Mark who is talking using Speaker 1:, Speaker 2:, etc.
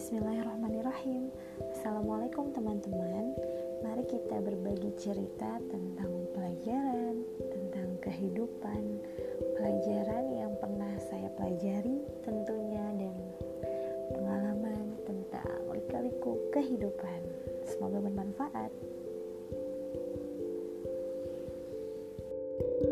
Speaker 1: Bismillahirrahmanirrahim. Assalamualaikum teman-teman. Mari kita berbagi cerita tentang pelajaran Tentang kehidupan. Pelajaran yang pernah saya pelajari tentunya Dan pengalaman tentang lika-liku kehidupan. Semoga bermanfaat. thank you